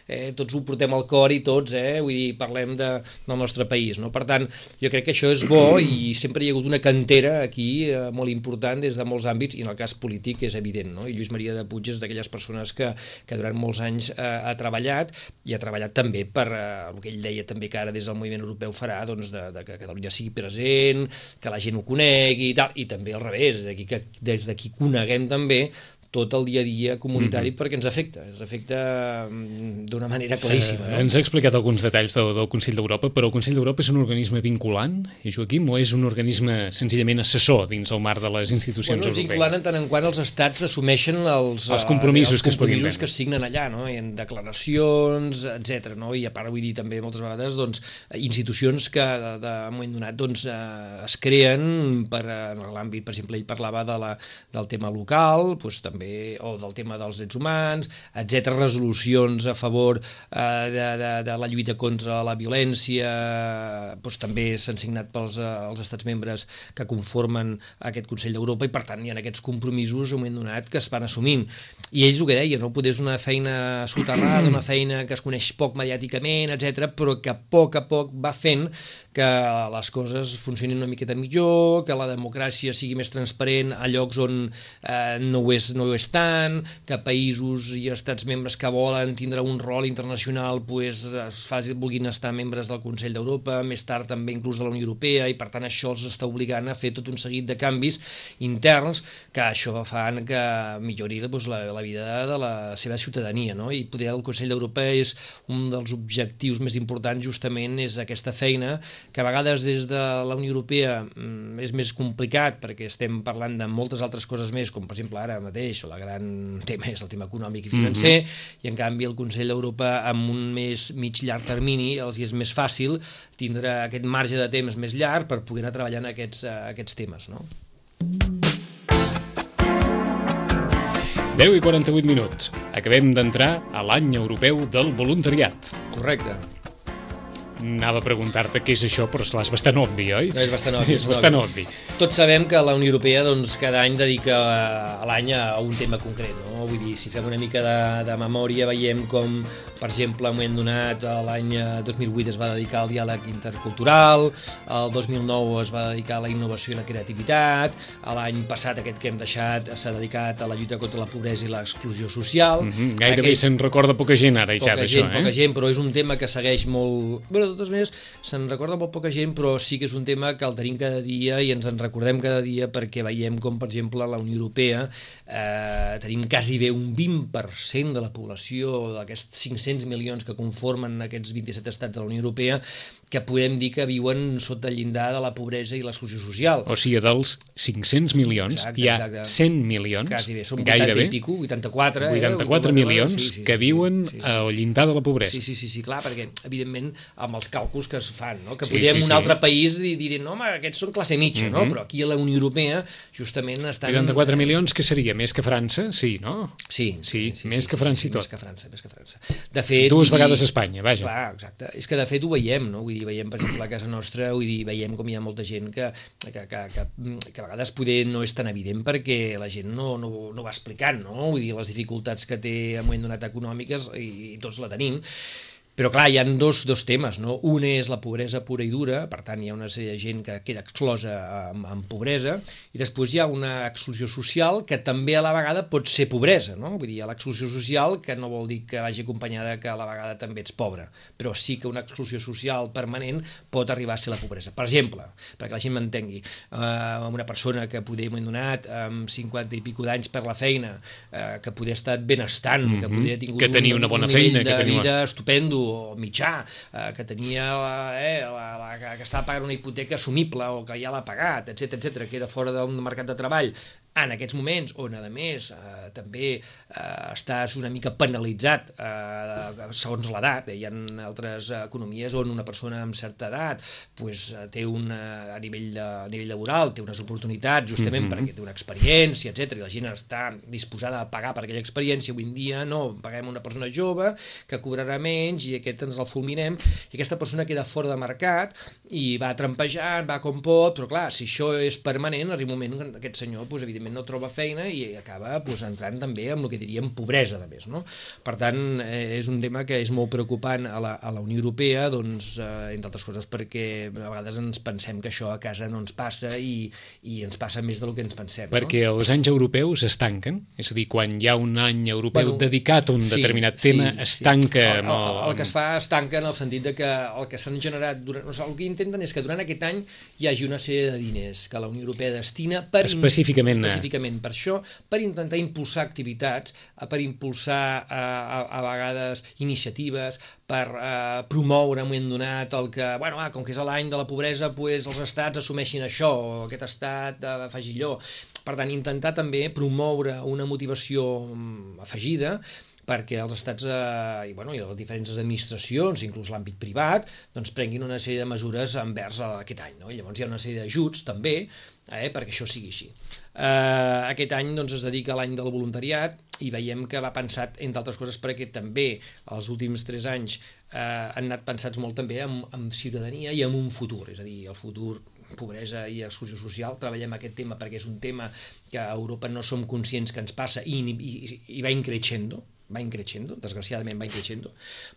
eh, tots ho portem al cor i tots, eh, vull dir, parlem de, del nostre país, no? Per tant, jo crec que això és bo i sempre hi ha hagut una cantera aquí eh, molt important des de molts àmbits i en el cas polític és evident, no? I Lluís Maria de Puig és d'aquelles persones persones que, que durant molts anys eh, ha treballat i ha treballat també per eh, el que ell deia també que ara des del moviment europeu farà doncs, de, de que Catalunya sigui present, que la gent ho conegui i tal, i també al revés, d'aquí que des d'aquí coneguem també tot el dia a dia comunitari mm -hmm. perquè ens afecta, ens afecta mm, d'una manera claríssima.
No? Eh, ens ha explicat alguns detalls del, del Consell d'Europa, però el Consell d'Europa és un organisme vinculant, i Joaquim, o és un organisme senzillament assessor dins el marc de les institucions
bueno,
europees?
Vinculant en tant en quant els estats assumeixen els,
els compromisos,
eh, els
que, es
compromisos que es signen allà, no? I en declaracions, etc. No? I a part vull dir també moltes vegades doncs, institucions que de, de moment donat doncs, eh, es creen per, en l'àmbit, per exemple, ell parlava de la, del tema local, doncs, també també, o del tema dels drets humans, etc resolucions a favor eh, de, de, de la lluita contra la violència, doncs també s'han signat pels eh, els estats membres que conformen aquest Consell d'Europa i per tant hi ha aquests compromisos un moment donat que es van assumint. I ells el que deien, no? poder és una feina soterrada, una feina que es coneix poc mediàticament, etc però que a poc a poc va fent que les coses funcionin una miqueta millor, que la democràcia sigui més transparent a llocs on eh, no, ho és, no ho és tant, que països i estats membres que volen tindre un rol internacional pues, es faci, vulguin estar membres del Consell d'Europa, més tard també inclús de la Unió Europea, i per tant això els està obligant a fer tot un seguit de canvis interns que això fan que millori pues, la, la vida de la seva ciutadania, no? i poder el Consell d'Europa és un dels objectius més importants justament és aquesta feina que a vegades des de la Unió Europea mm, és més complicat perquè estem parlant de moltes altres coses més, com per exemple ara mateix la gran tema és el tema econòmic i financer, mm -hmm. i en canvi el Consell d'Europa amb un més mig llarg termini els és més fàcil tindre aquest marge de temps més llarg per poder anar treballant aquests, uh, aquests temes. No?
10 i 48 minuts. Acabem d'entrar a l'any europeu del voluntariat.
Correcte
anava a preguntar-te què és això, però esclar, és bastant obvi, oi?
No, és bastant obvi. *laughs*
és bastant obvi.
Tots sabem que la Unió Europea doncs, cada any dedica a l'any a un tema concret, no? Vull dir, si fem una mica de, de memòria, veiem com, per exemple, en un moment donat, l'any 2008 es va dedicar al diàleg intercultural, el 2009 es va dedicar a la innovació i la creativitat, l'any passat, aquest que hem deixat, s'ha dedicat a la lluita contra la pobresa i l'exclusió social. Mm
-hmm. Gairebé Aquest... se'n recorda poca gent ara ja d'això,
eh? Poca gent, però és un tema que segueix molt... Bueno, totes maneres, se'n recorda molt poca gent, però sí que és un tema que el tenim cada dia i ens en recordem cada dia perquè veiem com, per exemple, la Unió Europea eh, tenim quasi bé un 20% de la població d'aquests 500 milions que conformen aquests 27 estats de la Unió Europea que podem dir que viuen sota el llindar de la pobresa i l'exclusió social.
O sigui, dels 500 milions exacte, hi ha exacte. 100 milions,
Quasi bé, són 80 gairebé, i pico, 84,
84 eh? milions sí, sí, que viuen sí, sí, sí. al llindar de la pobresa.
Sí, sí, sí, sí, clar, perquè, evidentment, amb els càlculs que es fan, no? que sí, podríem sí, sí. un altre país i dir, no, home, aquests són classe mitja, mm -hmm. no? Mhm. però aquí a la Unió Europea justament estan...
84 milions, que seria? Més que França? Sí, no?
Sí.
Sí, sí, sí més sí, que França sí, sí, i tot.
Més que França, més que França. De fet...
Dues vegades a Espanya, vaja.
Clar, exacte. És que de fet ho veiem, no? Vull dir, veiem, per exemple, a casa nostra, vull dir, veiem com hi ha molta gent que, que, que, que, que a vegades poder no és tan evident perquè la gent no, no, no va explicant, no? Vull dir, les dificultats que té en moment donat econòmiques i, i tots la tenim però clar, hi ha dos, dos temes, no? Un és la pobresa pura i dura, per tant hi ha una sèrie de gent que queda exclosa amb, amb pobresa, i després hi ha una exclusió social que també a la vegada pot ser pobresa, no? Vull dir, hi ha l'exclusió social que no vol dir que vagi acompanyada que a la vegada també ets pobre, però sí que una exclusió social permanent pot arribar a ser la pobresa. Per exemple, perquè la gent m'entengui, eh, una persona que poder m'ho donat amb 50 i pico d'anys per la feina, eh, que poder estat benestant, mm -hmm. que poder tingut
que tenia una bona un feina, que tenia...
vida estupendo, o mitjà, eh, que tenia eh, la, la, que estava pagant una hipoteca assumible o que ja l'ha pagat, etc etc, queda fora d'un mercat de treball, en aquests moments on, a més, eh, també eh, estàs una mica penalitzat eh, segons l'edat. Eh? Hi ha altres economies on una persona amb certa edat pues, té una, a, nivell de, a nivell laboral té unes oportunitats justament mm -hmm. perquè té una experiència, etc i la gent està disposada a pagar per aquella experiència. Avui en dia no, paguem una persona jove que cobrarà menys i aquest ens el fulminem i aquesta persona queda fora de mercat i va trampejant, va com pot, però clar, si això és permanent, arriba un moment que aquest senyor, pues, evidentment, evidentment no troba feina i acaba pues, entrant també amb el que diríem pobresa de més. No? Per tant, eh, és un tema que és molt preocupant a la, a la Unió Europea, doncs, eh, entre altres coses perquè a vegades ens pensem que això a casa no ens passa i, i ens passa més del que ens pensem.
Perquè
no?
els anys europeus es tanquen, és a dir, quan hi ha un any europeu bueno, dedicat a un sí, determinat sí, tema, es tanca... Sí.
El, el, el, que es fa es tanca en el sentit de que el que s'han generat... Durant, o sigui, el que intenten és que durant aquest any hi hagi una sèrie de diners que la Unió Europea destina per...
Específicament,
específicament per això, per intentar impulsar activitats, eh, per impulsar a, a, a vegades iniciatives, per eh, promoure en un moment donat el que, bueno, ah, com que és l'any de la pobresa, pues, els estats assumeixin això, o aquest estat eh, afegilló. Per tant, intentar també promoure una motivació mm, afegida perquè els estats eh, i, bueno, i les diferents administracions, inclús l'àmbit privat, doncs prenguin una sèrie de mesures envers aquest any. No? I llavors hi ha una sèrie d'ajuts també eh, perquè això sigui així. Eh, aquest any doncs, es dedica a l'any del voluntariat i veiem que va pensat, entre altres coses, perquè també els últims tres anys eh, han anat pensats molt també en, en ciutadania i en un futur, és a dir, el futur pobresa i exclusió social, treballem aquest tema perquè és un tema que a Europa no som conscients que ens passa i, i, i va increixendo, va increixendo, desgraciadament va increixendo.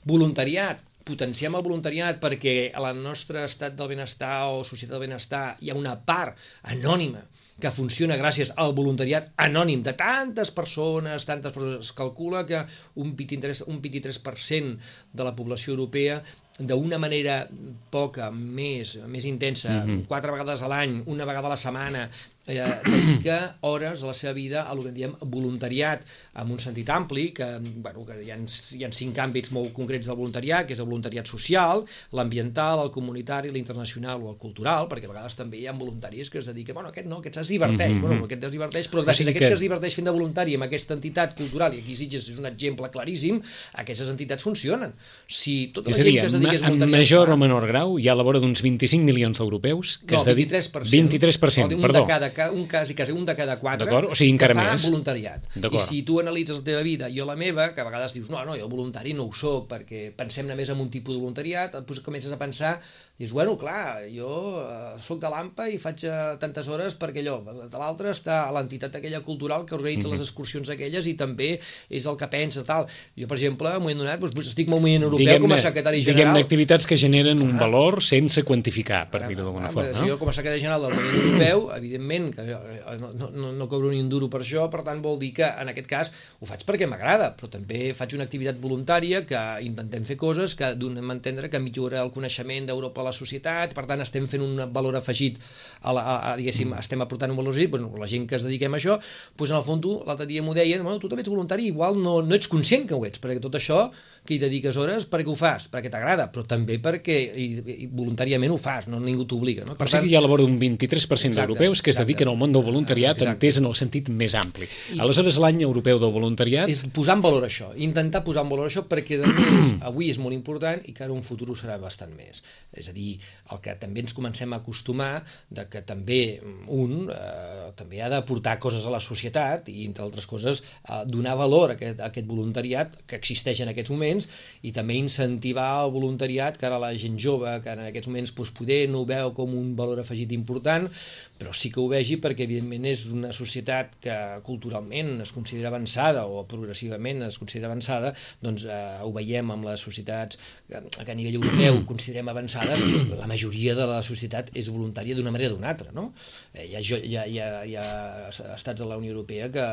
Voluntariat, potenciem el voluntariat perquè a la nostra estat del benestar o societat del benestar hi ha una part anònima que funciona gràcies al voluntariat anònim de tantes persones, tantes persones. Es calcula que un 23%, un 23 de la població europea d'una manera poca, més, més intensa, mm -hmm. quatre vegades a l'any, una vegada a la setmana, eh, dedica *clears throat* hores de la seva vida a el que en diem voluntariat, amb un sentit ampli, que, bueno, que hi, ha, hi ha cinc àmbits molt concrets del voluntariat, que és el voluntariat social, l'ambiental, el comunitari, l'internacional o el cultural, perquè a vegades també hi ha voluntaris que es dediquen, bueno, aquest no, aquest es diverteix, mm -hmm. bueno, aquest es diverteix, però gràcies o sigui a aquest que... que es diverteix fent de voluntari amb aquesta entitat cultural, i aquí Sitges és un exemple claríssim, aquestes entitats funcionen. Si tota la gent
dir,
que es dedica a
en major o menor grau hi ha a la vora d'uns 25 milions d'europeus que
no,
es dediquen...
23%.
23%,
un
perdó.
De cada, un quasi, quasi un de cada quatre
o sigui, encara
que fa
més.
voluntariat. I si tu analitzes la teva vida, jo la meva, que a vegades dius, no, no, jo voluntari no ho soc, perquè pensem només en un tipus de voluntariat, doncs comences a pensar Dius, bueno, clar, jo eh, sóc de l'AMPA i faig eh, tantes hores perquè allò, de l'altre està l'entitat aquella cultural que organitza mm -hmm. les excursions aquelles i també és el que pensa, tal. Jo, per exemple, en un moment donat, doncs, estic molt moviment europeu com a secretari general.
Diguem-ne activitats que generen un valor sense quantificar, per dir-ho d'alguna forma.
No? Jo, com a secretari general del moviment europeu, evidentment, que eh, no, no, no cobro ni un duro per això, per tant, vol dir que, en aquest cas, ho faig perquè m'agrada, però també faig una activitat voluntària que intentem fer coses que donem a entendre que millora el coneixement d'Europa la societat, per tant estem fent un valor afegit, a la, a, a, diguéssim, mm. estem aportant un valor afegit, bueno, la gent que es dediquem a això, doncs en el fons l'altre dia m'ho deien, bueno, tu també ets voluntari, igual no, no ets conscient que ho ets, perquè tot això que hi dediques hores perquè ho fas, perquè t'agrada, però també perquè i, i voluntàriament ho fas, no ningú t'obliga. No?
Per o sigui, hi ha a la vora d'un 23% d'europeus que es dediquen al món del voluntariat exacte. entès en el sentit més ampli. I, Aleshores, l'any europeu del voluntariat...
És posar en valor això, intentar posar en valor això perquè, de més, *clears throat* avui és molt important i que ara un futur ho serà bastant més. És a dir, el que també ens comencem a acostumar de que també un eh, també ha d'aportar coses a la societat i, entre altres coses, eh, donar valor a aquest, a aquest voluntariat que existeix en aquests moments i també incentivar el voluntariat que ara la gent jove, que en aquests moments doncs, poder no ho veu com un valor afegit important, però sí que ho vegi perquè evidentment és una societat que culturalment es considera avançada o progressivament es considera avançada, doncs eh, ho veiem amb les societats que, que a nivell europeu considerem avançades, la majoria de la societat és voluntària d'una manera o d'una altra, no? Eh, hi, ha, hi, ha, hi, ha, hi ha estats de la Unió Europea que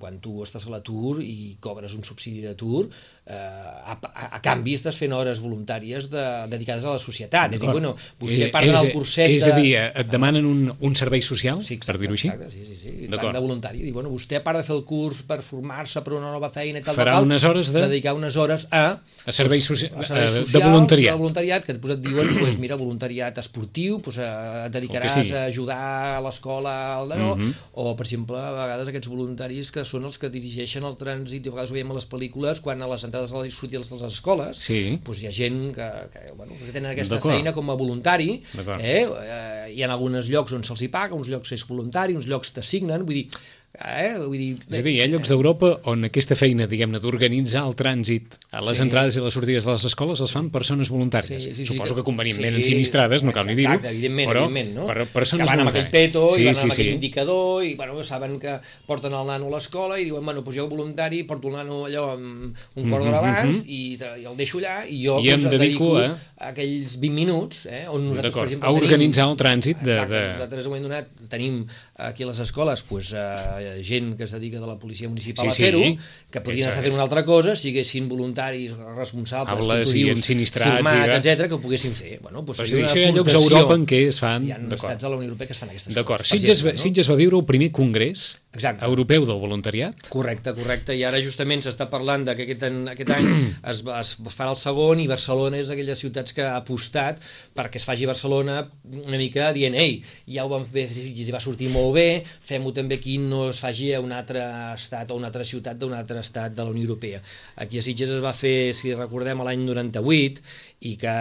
quan tu estàs a l'atur i cobres un subsidi d'atur, eh, a, a, a canvi estàs fent hores voluntàries de, dedicades a la societat. És a dir, bueno, vostè part del curset...
És a dir, et demanen un, un servei social, sí, exacte, per dir-ho així?
Exacte, sí, sí, sí. Tant de voluntari. Diu, bueno, vostè, a part de fer el curs per formar-se per una nova feina i tal,
Farà
tal,
unes hores de...
dedicar unes hores a...
A serveis, soci...
a serveis
socials, de voluntariat.
De voluntariat, que després et diuen, pues, mira, voluntariat esportiu, pues, et dedicaràs sí. a ajudar a l'escola, al no, mm -hmm. o, per exemple, a vegades aquests voluntaris que són els que dirigeixen el trànsit, i a vegades ho veiem a les pel·lícules, quan a les entrades a les de les escoles,
sí.
pues hi ha gent que, que, bueno, que tenen aquesta feina com a voluntari, eh? eh? hi ha alguns llocs on se'ls hi paga, uns llocs és voluntari, uns llocs t'assignen, vull dir, Eh? Vull dir,
és a dir, hi ha llocs d'Europa on aquesta feina, diguem-ne, d'organitzar el trànsit a les sí. entrades i les sortides de les escoles els fan persones voluntàries. Sí, sí, sí, Suposo que, que convenientment sí, ensinistrades, no cal ni dir-ho.
Evidentment, però, evidentment, no?
Per, persones
que van amb aquell peto sí, i van sí, amb sí. aquell indicador i bueno, saben que porten el nano a l'escola i diuen, bueno, pues jo voluntari porto el nano allò amb un quart d'hora abans mm -hmm. i, i el deixo allà i jo
I
pues,
em dedico a...
aquells 20 minuts eh, on nosaltres, per exemple,
a organitzar tenim, el trànsit de,
exacte, de... Nosaltres, en donat, tenim aquí a les escoles pues, eh, gent que es dedica de la policia municipal sí, a fer-ho, sí. que podrien estar fent una altra cosa si haguessin voluntaris responsables,
Hables i ensinistrats, firmats,
etc que ho poguessin fer. Bueno, pues
Però això hi ha llocs a Europa en què es fan...
Hi ha estats a la Unió Europea que es fan aquestes
D'acord. Sitges, no? Sitges va viure el primer congrés
Exacte.
europeu del voluntariat.
Correcte, correcte. I ara justament s'està parlant de que aquest, any, aquest any *clears throat* es, es farà el segon i Barcelona és d'aquelles ciutats que ha apostat perquè es faci Barcelona una mica dient ei, ja ho vam fer i va sortir molt bé, fem-ho també aquí, no es faci a un altre estat o una altra ciutat d'un altre estat de la Unió Europea. Aquí a Sitges es va fer, si recordem, l'any 98 i que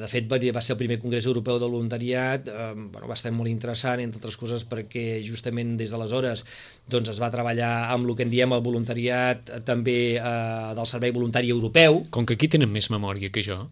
de fet va, va ser el primer Congrés Europeu del Voluntariat, eh, bueno, va estar molt interessant, entre altres coses perquè justament des d'aleshores doncs es va treballar amb el que en diem el voluntariat eh, també eh, del Servei Voluntari Europeu.
Com que aquí tenen més memòria que jo,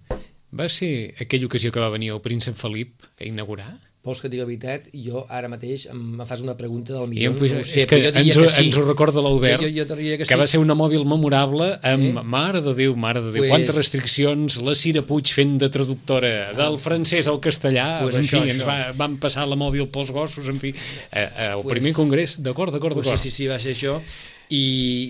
va ser aquella ocasió que va venir el príncep Felip a inaugurar?
Vols que digui la veritat, jo ara mateix em fas una pregunta del millor.
no sé, és que, ens, que sí. ens ho recorda l'Albert, que, que, que sí. va ser una mòbil memorable amb, eh? mare de Déu, mare de Déu, pues... quantes restriccions, la Cira Puig fent de traductora del francès al castellà, pues en això, fi, això. ens va, van passar la mòbil pels gossos, en fi, eh, eh, el pues... primer congrés, d'acord, d'acord, d'acord.
Pues sí, sí, sí, va ser això. I,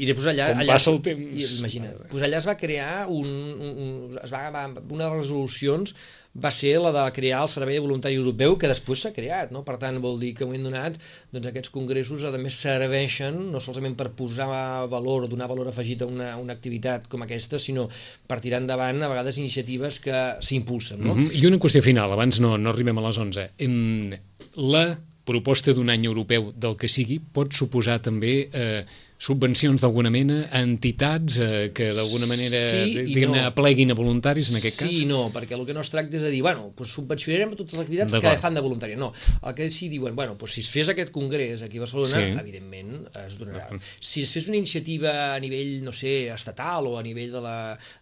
i després allà...
Com
allà,
passa el temps.
I, imagina, pues allà es va crear un, un, un, es va, una de les resolucions va ser la de crear el Servei Voluntari Europeu, que després s'ha creat, no? Per tant, vol dir que moment donat doncs, aquests congressos a més serveixen no solament per posar valor donar valor afegit a una, una activitat com aquesta, sinó per tirar endavant a vegades iniciatives que s'impulsen. No? Mm
-hmm. I una qüestió final, abans no, no arribem a les 11. La proposta d'un any europeu del que sigui pot suposar també eh, subvencions d'alguna mena a entitats eh, que d'alguna manera sí diguem no. pleguin a voluntaris en aquest
sí
cas?
Sí no, perquè el que no es tracta és de dir, bueno, pues subvencionarem totes les activitats que fan de voluntari. No, el que sí diuen, bueno, pues si es fes aquest congrés aquí a Barcelona, sí. evidentment es donarà. Si es fes una iniciativa a nivell, no sé, estatal o a nivell de la,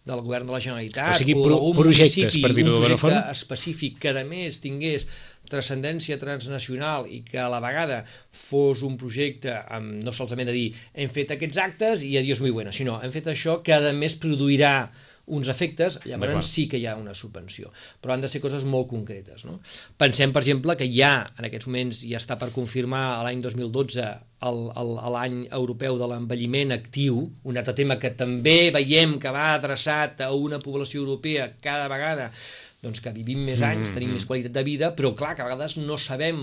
del govern de la Generalitat
o, sigui, pro, o projectes, per dir-ho
d'alguna
forma,
específic que a més tingués transcendència transnacional i que a la vegada fos un projecte amb, no solament de dir hem fet aquests actes i adiós muy buena, sinó hem fet això que a més produirà uns efectes, llavors sí que hi ha una subvenció. Però han de ser coses molt concretes. No? Pensem, per exemple, que ja en aquests moments ja està per confirmar l'any 2012 l'any europeu de l'envelliment actiu, un altre tema que també veiem que va adreçat a una població europea cada vegada doncs que vivim més anys, mm, tenim mm. més qualitat de vida, però clar, que a vegades no sabem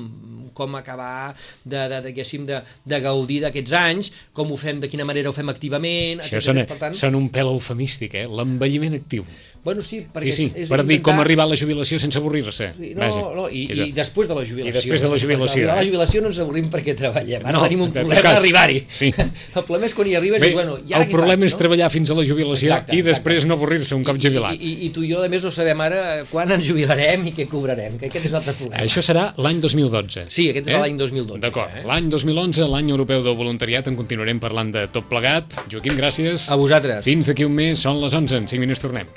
com acabar de, de, de, de, de gaudir d'aquests anys, com ho fem, de quina manera ho fem activament.
Això per tant... són un pèl eufemístic, eh? L'envelliment actiu.
Bueno, sí, perquè
sí, sí, és, és per dir intentar... com arribar a la jubilació sense avorrir-se.
No, Vaja, no, i, i, després de la jubilació.
I després de la jubilació.
A la eh? jubilació no ens avorrim perquè treballem. Ara no, tenim un problema d'arribar-hi. Sí. *laughs* El problema és quan hi arribes Bé, i bueno, ja
El problema faig, és no? treballar fins a la jubilació exacte, i després exacte. no avorrir-se un cop jubilat.
I, i, I tu i jo, a més, no sabem ara quan ens jubilarem i què cobrarem, que aquest és un altre problema.
Això serà l'any 2012.
Sí, aquest és eh? l'any 2012.
D'acord. Eh? L'any 2011, l'any europeu del voluntariat, en continuarem parlant de tot plegat. Joaquim, gràcies.
A vosaltres.
Fins d'aquí un mes, són les 11, en 5 minuts tornem.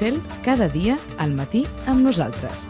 Maricel cada dia al matí amb nosaltres.